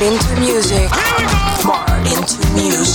you ain't had nothing like it.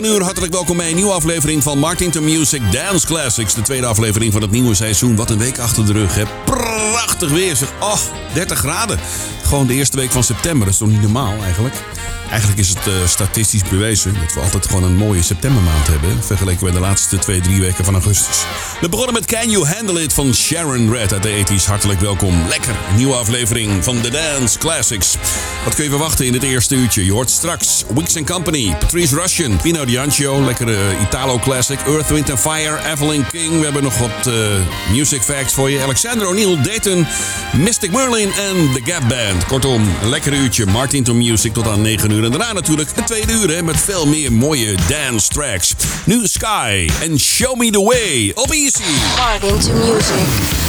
9 uur. Hartelijk welkom bij een nieuwe aflevering van Martin to Music Dance Classics. De tweede aflevering van het nieuwe seizoen. Wat een week achter de rug, hè. Prachtig weer, zeg. Oh, 30 graden. Gewoon de eerste week van september. Dat is toch niet normaal, eigenlijk? Eigenlijk is het uh, statistisch bewezen dat we altijd gewoon een mooie septembermaand hebben. Vergeleken met de laatste twee, drie weken van augustus. We begonnen met Can You Handle It van Sharon Red uit de 80s. Hartelijk welkom. Lekker. Nieuwe aflevering van The Dance Classics. Wat kun je verwachten in het eerste uurtje? Je hoort straks Weeks Company, Patrice Russian, Pino D'Ancio, lekkere Italo classic, Earth, Wind Fire, Evelyn King. We hebben nog wat uh, music facts voor je. Alexander O'Neill, Dayton, Mystic Merlin en The Gap Band. Kortom, een lekker uurtje Martin to Music tot aan 9 uur. En daarna natuurlijk het tweede uur met veel meer mooie dance tracks. Nu Sky en Show Me The Way op Easy. Martin to Music.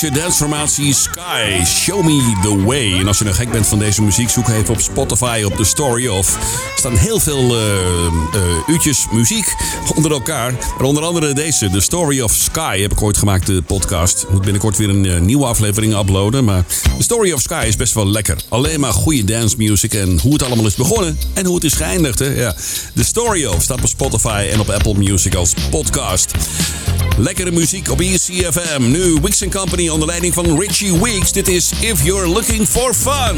Yorkse danceformatie Sky, Show Me The Way. En als je nou gek bent van deze muziek, zoek even op Spotify op The Story of. Staan heel veel uh, uh, uurtjes muziek onder elkaar. Maar onder andere deze, The Story of Sky, heb ik ooit gemaakt, de podcast. Moet binnenkort weer een uh, nieuwe aflevering uploaden. Maar The Story of Sky is best wel lekker. Alleen maar goede dance music en hoe het allemaal is begonnen en hoe het is geëindigd. Hè? Ja. The Story of staat op Spotify en op Apple Music als podcast. Lekkere muziek op ECFM. Nu Weeks Company onder leiding van Richie Weeks. Dit is If You're Looking for Fun.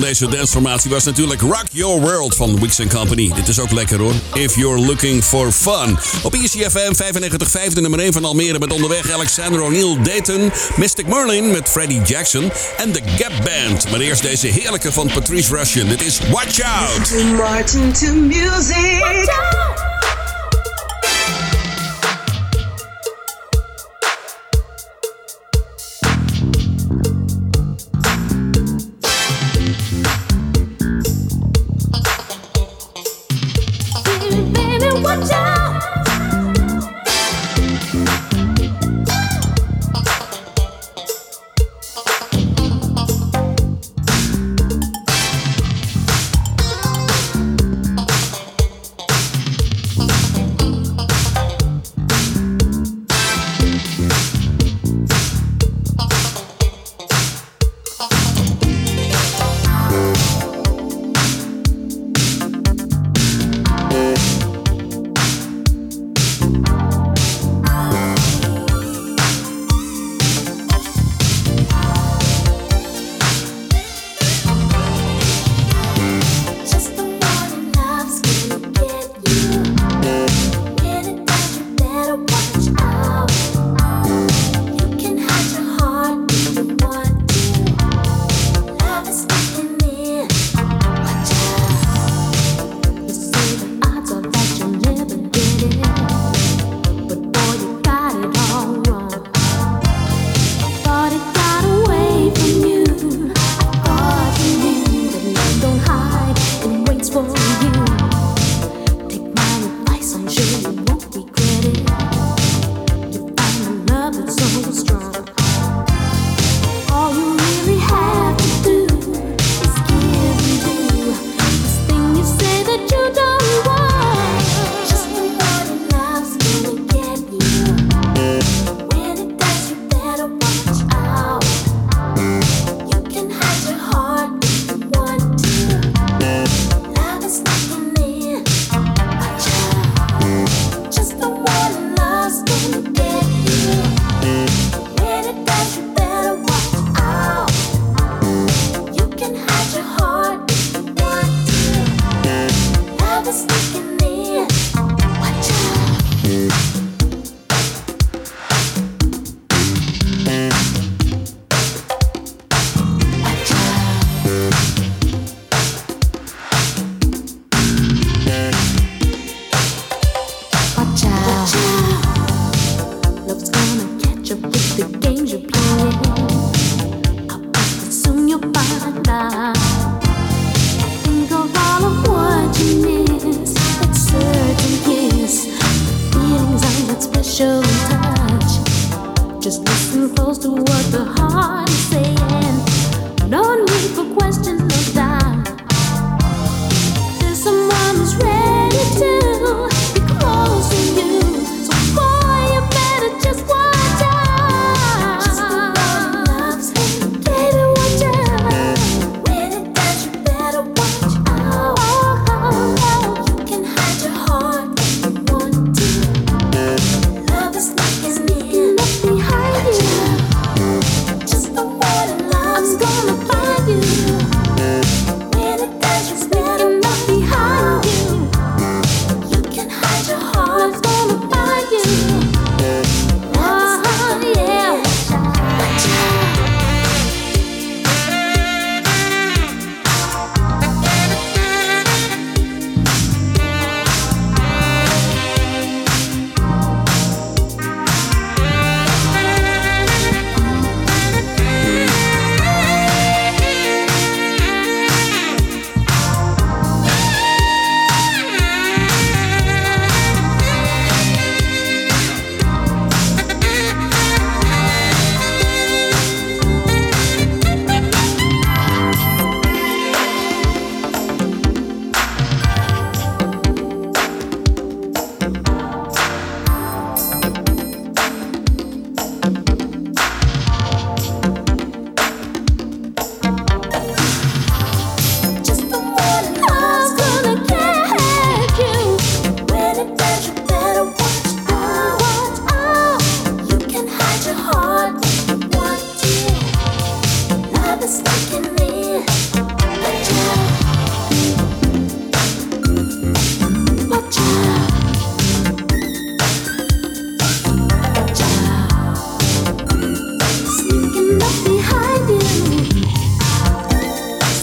Van deze danceformatie was natuurlijk Rock Your World van Wix Company. Dit is ook lekker hoor. If You're Looking For Fun. Op ECFM 95.5 de nummer 1 van Almere met onderweg Alexander O'Neill Dayton, Mystic Merlin met Freddie Jackson en The Gap Band. Maar eerst deze heerlijke van Patrice Russian. Dit is Watch Out! Martin to music. Watch out!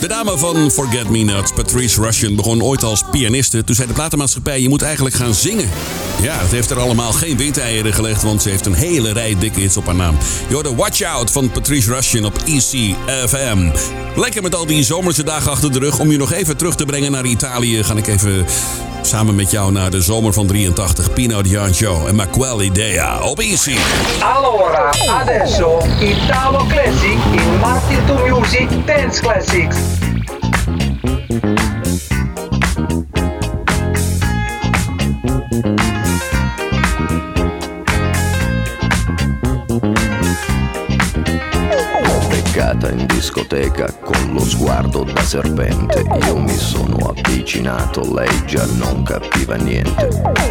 Dame van Forget Me Nuts, Patrice Russian, begon ooit als pianiste. Toen zei de platenmaatschappij, je moet eigenlijk gaan zingen. Ja, het heeft er allemaal geen windeieren gelegd, want ze heeft een hele rij dikke hits op haar naam. Je Watch Out van Patrice Russian op ECFM. Lekker met al die zomerse dagen achter de rug. Om je nog even terug te brengen naar Italië, ga ik even samen met jou naar de zomer van 83. Pino D'Angio en Maquel Idea op Easy. Allora, adesso Italo Classic in Martin to Music Dance Classics. Beccata in discoteca con lo sguardo da serpente. Io mi sono avvicinato, lei già non capiva niente.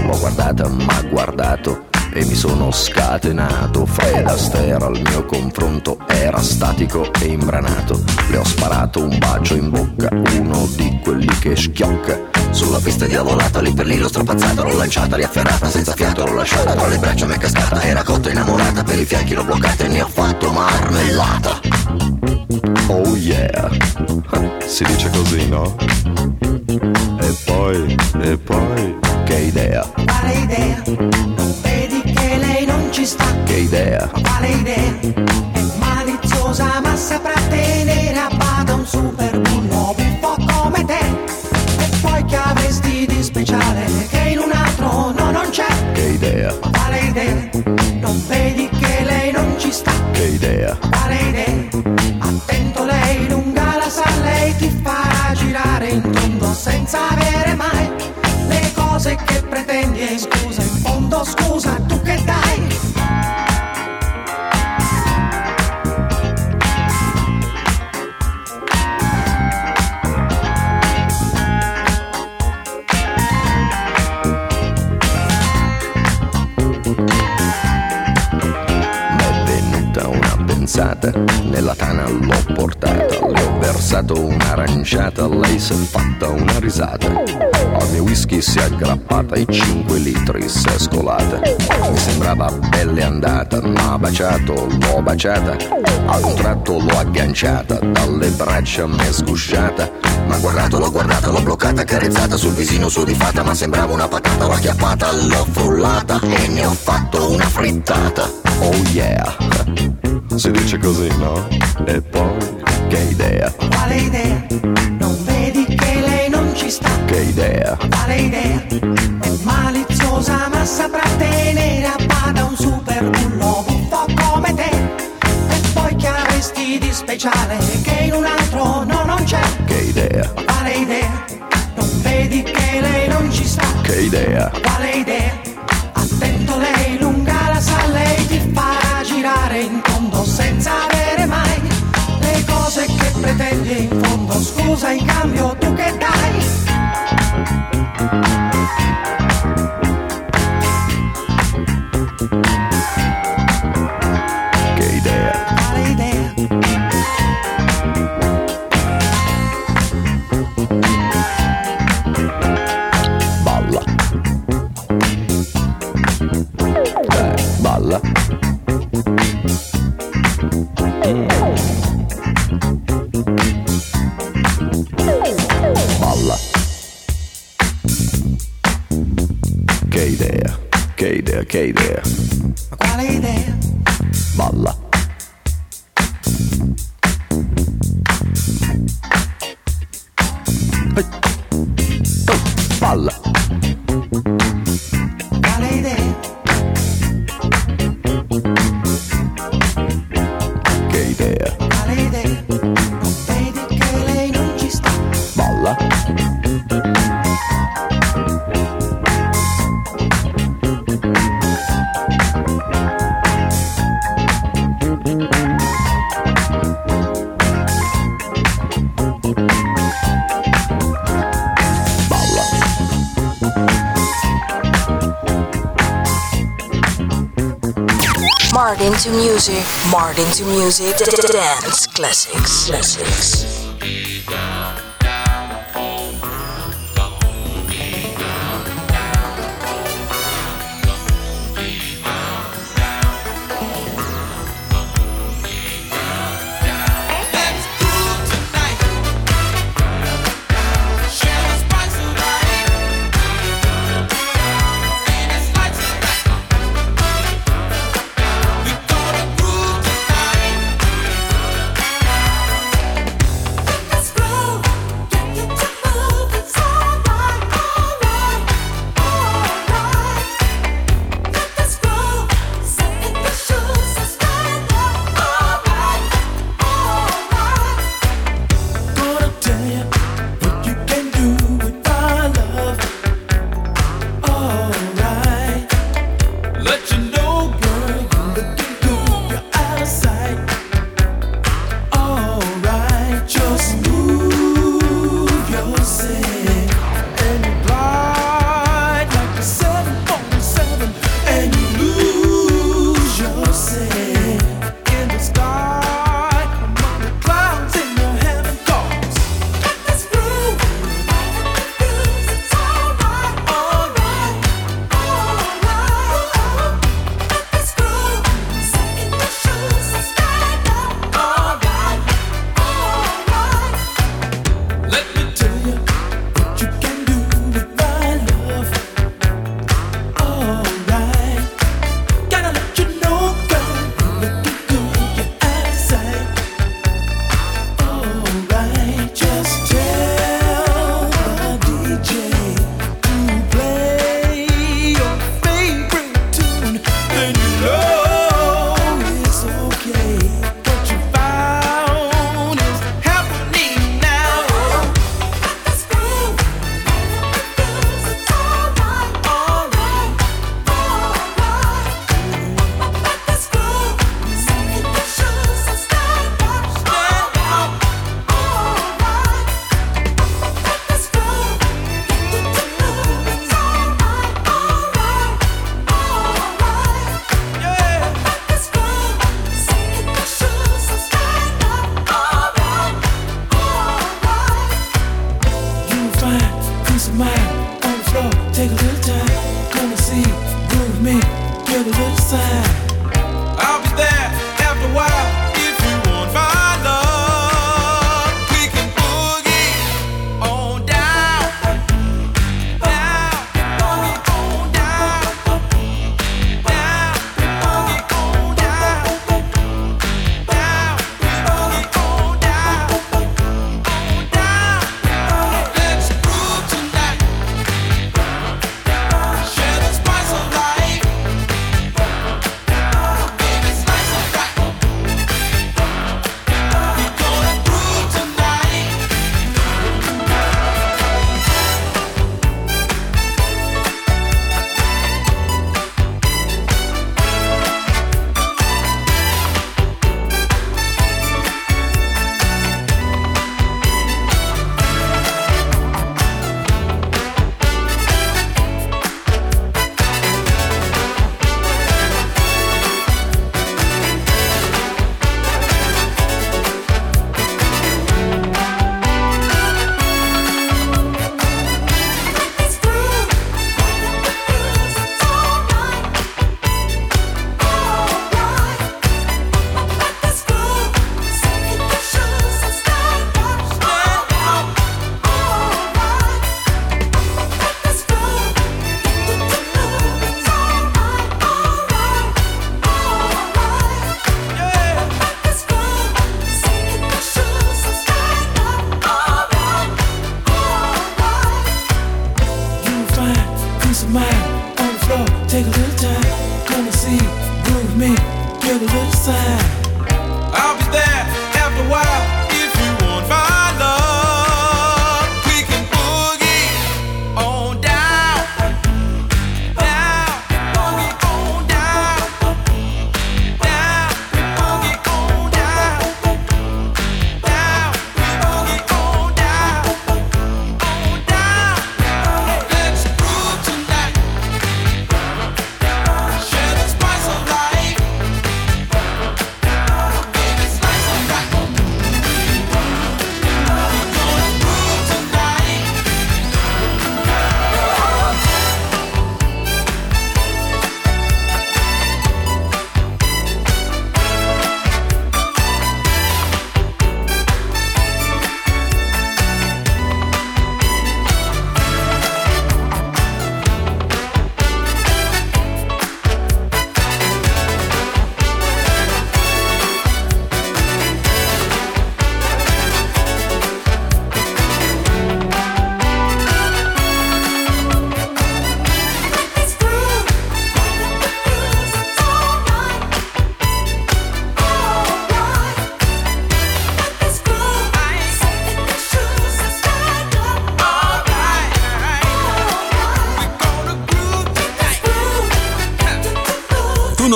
L'ho guardata, ma guardato e mi sono scatenato. Fred Astaire al mio confronto era statico e imbranato. Le ho sparato un bacio in bocca, uno di quelli che schiocca. Sulla pista diavolata, lì per lì l'ho strapazzata, l'ho lanciata, riafferrata, senza fiato l'ho lasciata, tra le braccia mi è cascata, era cotta innamorata, per i fianchi l'ho bloccata e ne ho fatto marmellata. Oh yeah, si dice così, no? E poi, e poi, che idea, Quale idea? Non vedi che lei non ci sta? che idea, Quale idea? È maliziosa ma saprà tenere a bada un super bullo buffo come te. E poi che avresti di speciale che in un altro no non c'è? che idea, Quale idea? Non vedi che lei non ci sta? che idea, Quale idea? Attento si è fatta una risata. Al mio whisky si è aggrappata e 5 litri si è scolata. Mi sembrava pelle andata, ma baciato, l'ho baciata. A un tratto l'ho agganciata, dalle braccia mi è sgusciata. Ma guardato, l'ho guardata, l'ho bloccata, carezzata sul visino sudifata, ma sembrava una patata, l'ho acchiappata, l'ho frullata e ne ho fatto una frittata. Oh yeah, si dice così, no? E poi, che idea, Quale idea? Ci sta? che idea, Quale idea? È maliziosa ma saprà tenere a bada un super bullo buffo come te. E poi che avresti di speciale che in un altro no non c'è? che idea, Quale idea? Non vedi che lei non ci sta? che idea, Quale idea? Attento lei lunga la sa, lei ti farà girare in tondo senza avere cose che pretendi in fondo. Scusa in cambio tu che dai? To music. Martin to music. Dance classics. Classics.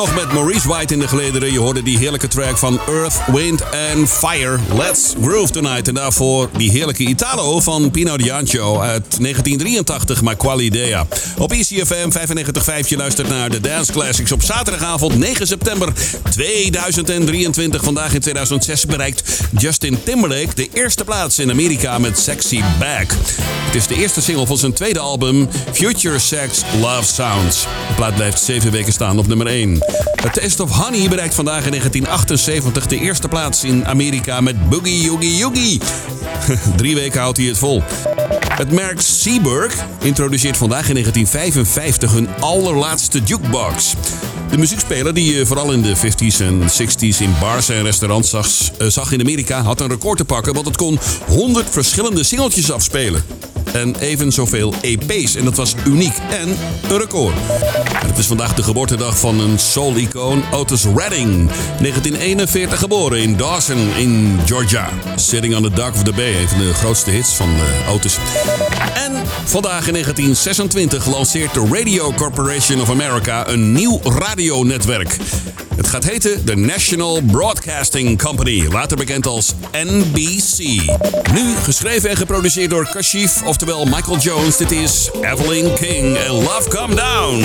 Nog met Maurice White in de gelederen. Je hoorde die heerlijke track van Earth, Wind and Fire. Let's Groove Tonight. En daarvoor die heerlijke Italo van Pino D'Ancio uit 1983, maar quale idea. Op ECFM 95.5 je luistert naar de Dance Classics. Op zaterdagavond 9 september 2023. Vandaag in 2006 bereikt Justin Timberlake de eerste plaats in Amerika met Sexy Back. Het is de eerste single van zijn tweede album Future Sex Love Sounds. De plaat blijft zeven weken staan op nummer 1. Het Taste of Honey bereikt vandaag in 1978 de eerste plaats in Amerika met Boogie Yoogie Yoogie. Drie weken houdt hij het vol. Het merk Seaburg introduceert vandaag in 1955 hun allerlaatste jukebox. De muziekspeler die je vooral in de 50s en 60s in bars en restaurants zag, eh, zag in Amerika had een record te pakken, want het kon 100 verschillende singeltjes afspelen. En even zoveel EP's. En dat was uniek en een record. Het is vandaag de geboortedag van een soul-icoon, Otis Redding. 1941 geboren in Dawson in Georgia. Sitting on the Dock of the Bay, een van de grootste hits van eh, Otis. En vandaag in 1926 lanceert de Radio Corporation of America een nieuw radionetwerk. Het gaat heten de National Broadcasting Company, later bekend als NBC. Nu geschreven en geproduceerd door Kashif, oftewel Michael Jones. Dit is Evelyn King en Love Come Down.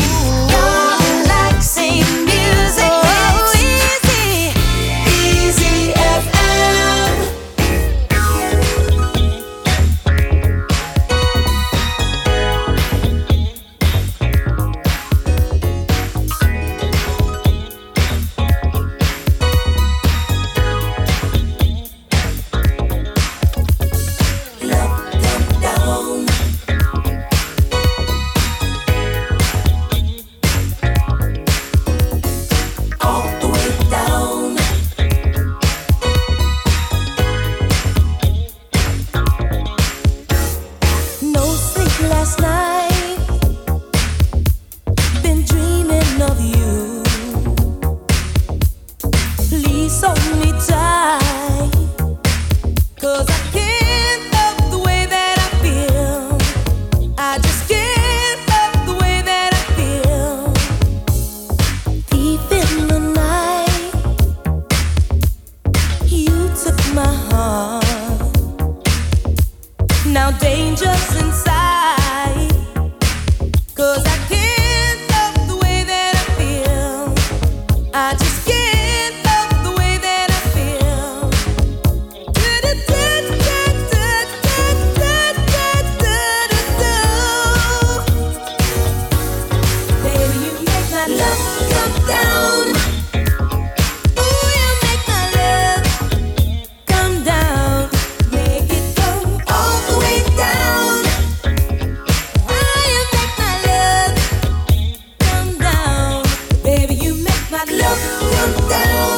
down.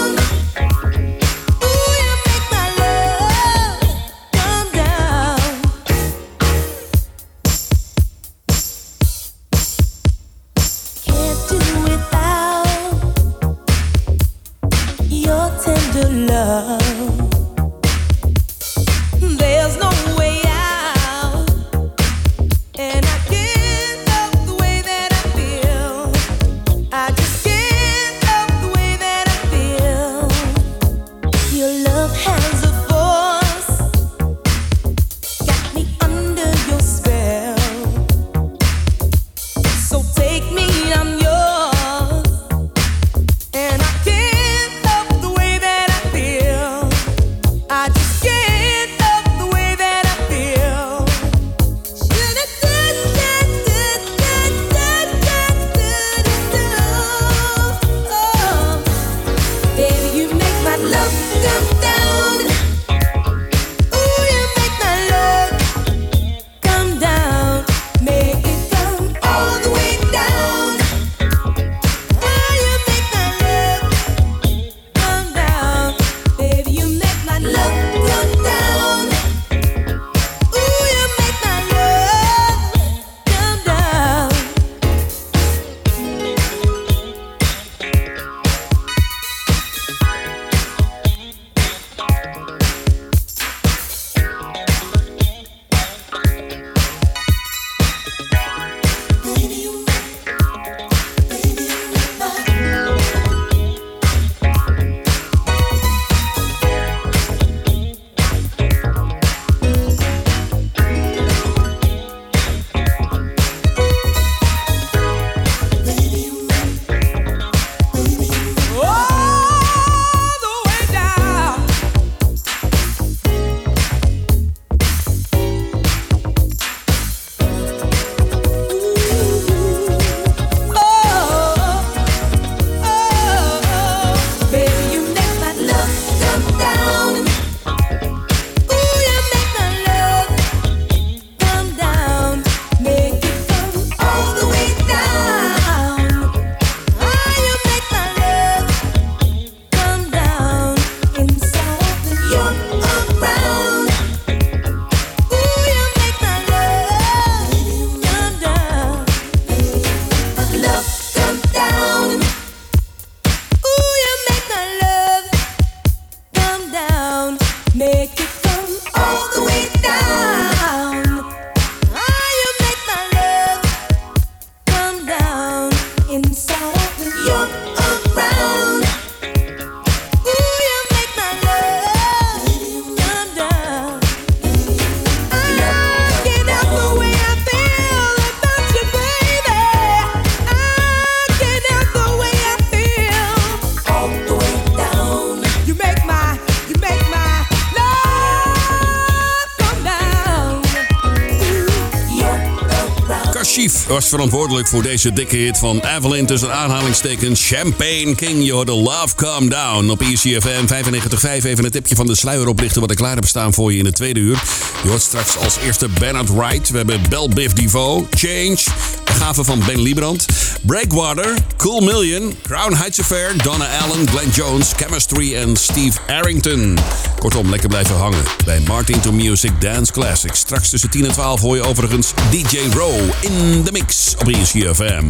Verantwoordelijk voor deze dikke hit van Evelyn tussen aanhalingstekens Champagne King. Je hoorde Love Calm Down op ECFM 95.5. Even een tipje van de sluier oplichten wat ik klaar heb staan voor je in het tweede uur. Je hoort straks als eerste Bernard Wright. We hebben Bell Biv DeVoe, Change, de gave van Ben Liebrand, Breakwater, Cool Million, Crown Heights Affair, Donna Allen, Glenn Jones, Chemistry en Steve Arrington. Kortom, lekker blijven hangen bij Martin to Music Dance Classics. Straks tussen 10 en 12 hoor je overigens DJ Row in de mix op ECFM.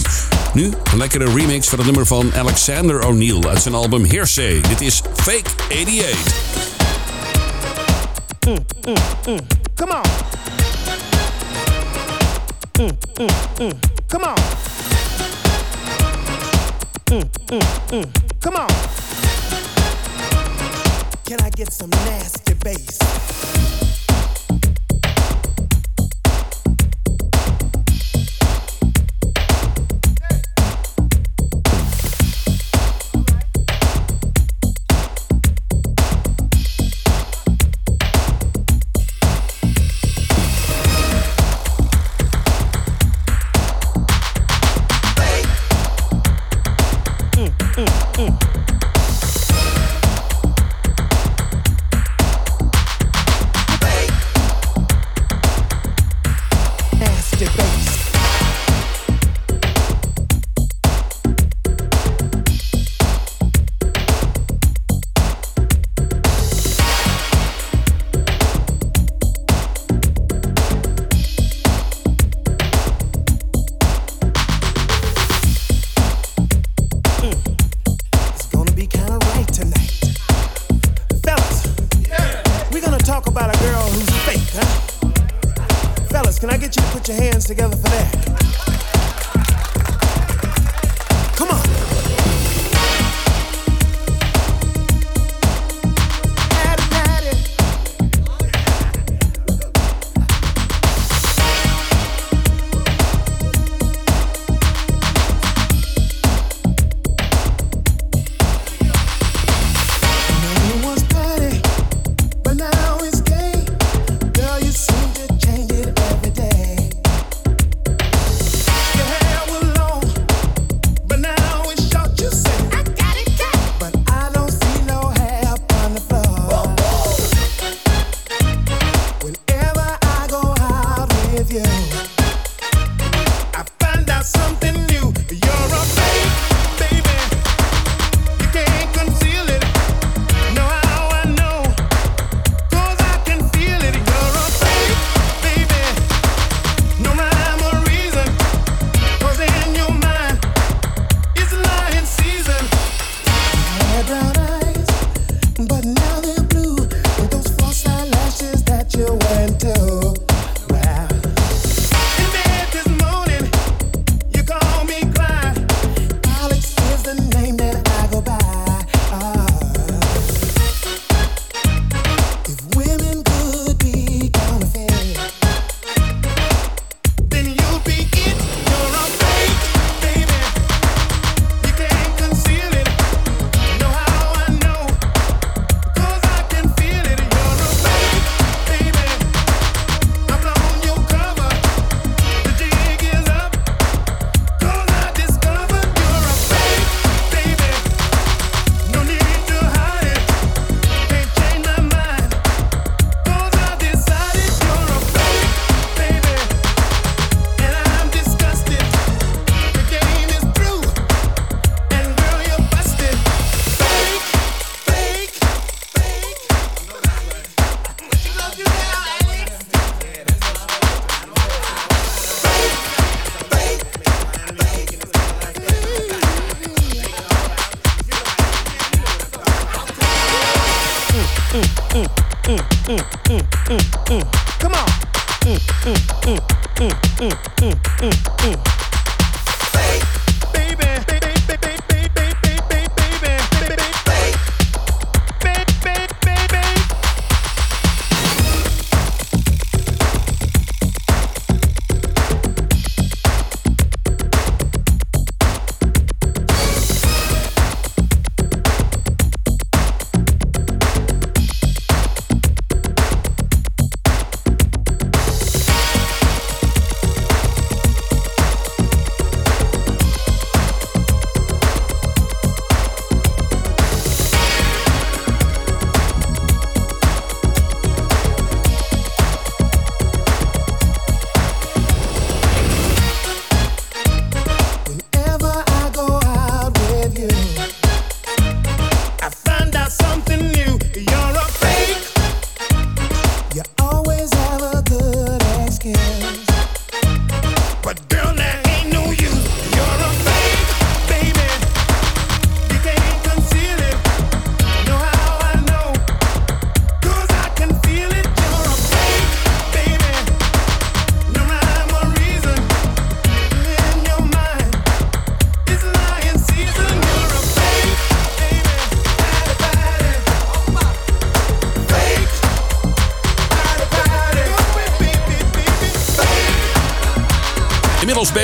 Nu een lekkere remix van het nummer van Alexander O'Neill uit zijn album Hearsay. Dit is Fake 88. Come on. Come on. Come on. Can I get some nasty bass? hands together for that.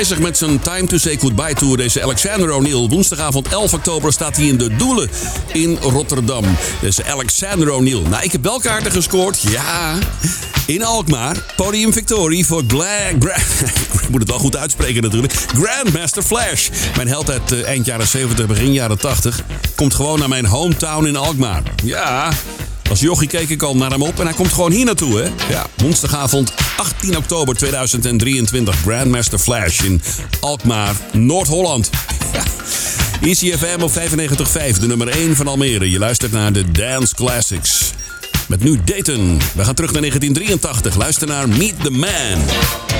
bezig met zijn Time to Say Goodbye Tour. Deze Alexander O'Neill. Woensdagavond 11 oktober staat hij in de Doelen in Rotterdam. Deze Alexander O'Neill. Nou, ik heb wel kaarten gescoord. Ja. In Alkmaar. Podium Victory voor Black Gra ik moet het wel goed uitspreken natuurlijk. Grandmaster Flash. Mijn held uit eh, eind jaren 70, begin jaren 80. Komt gewoon naar mijn hometown in Alkmaar. Ja. Als jochie keek ik al naar hem op en hij komt gewoon hier naartoe, hè? Ja, woensdagavond 18 oktober 2023 Grandmaster Flash in Alkmaar, Noord-Holland. ICFM op 95.5, de nummer 1 van Almere. Je luistert naar de Dance Classics. Met nu Dayton. We gaan terug naar 1983. Luister naar Meet the Man.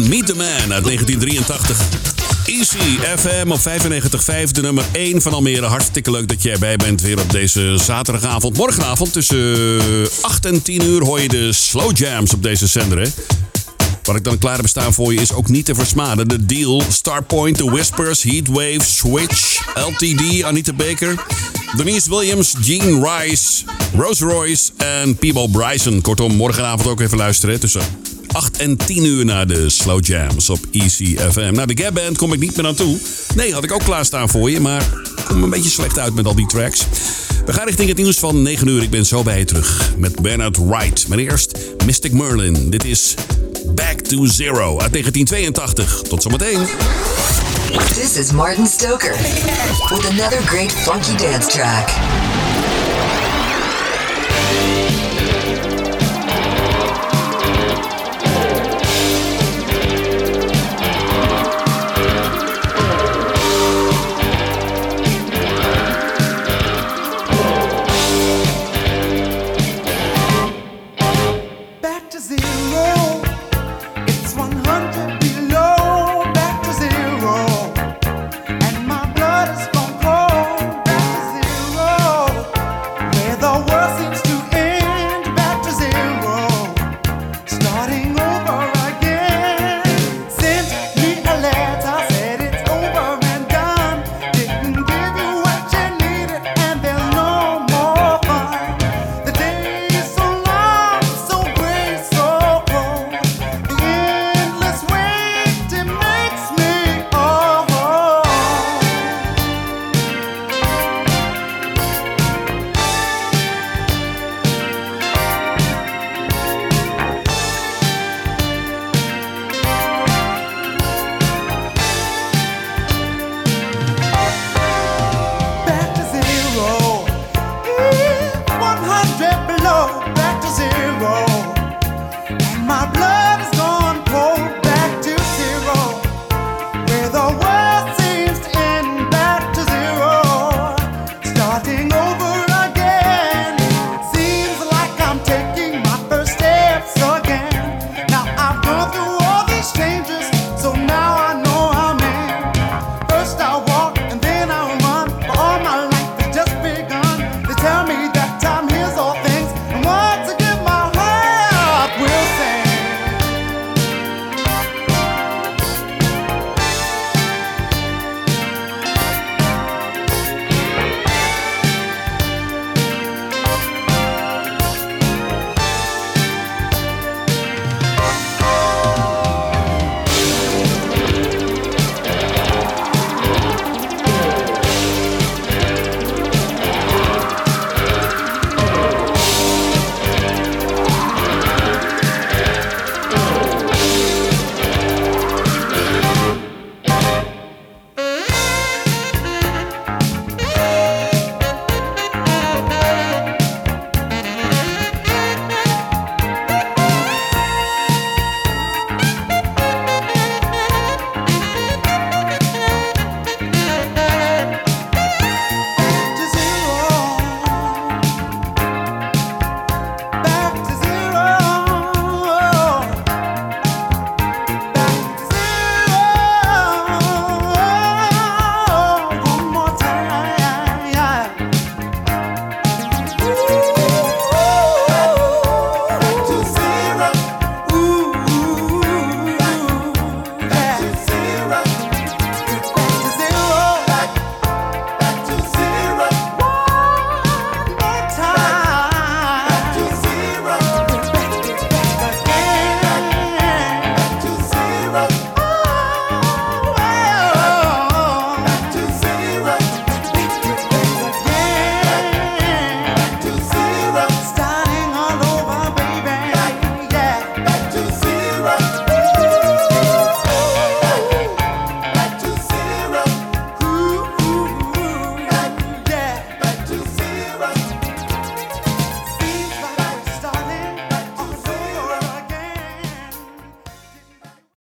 Meet the Man uit 1983. Easy FM op 95.5, de nummer 1 van Almere. Hartstikke leuk dat je erbij bent weer op deze zaterdagavond. Morgenavond tussen 8 en 10 uur hoor je de Slow Jams op deze zender. Hè? Wat ik dan klaar heb staan voor je is ook niet te versmaden. The Deal, Starpoint, The Whispers, Heatwave, Switch, LTD, Anita Baker, Denise Williams, Gene Rice, Rose Royce en Peebo Bryson. Kortom, morgenavond ook even luisteren tussen 8 en 10 uur naar de Slow Jams op Easy FM. Nou, de Gap Band kom ik niet meer aan toe. Nee, had ik ook klaarstaan voor je, maar kom een beetje slecht uit met al die tracks. We gaan richting het nieuws van 9 uur. Ik ben zo bij je terug met Bernard Wright. Maar eerst Mystic Merlin. Dit is Back to Zero uit 1982. Tot zometeen. This is Martin Stoker with another great funky dance track.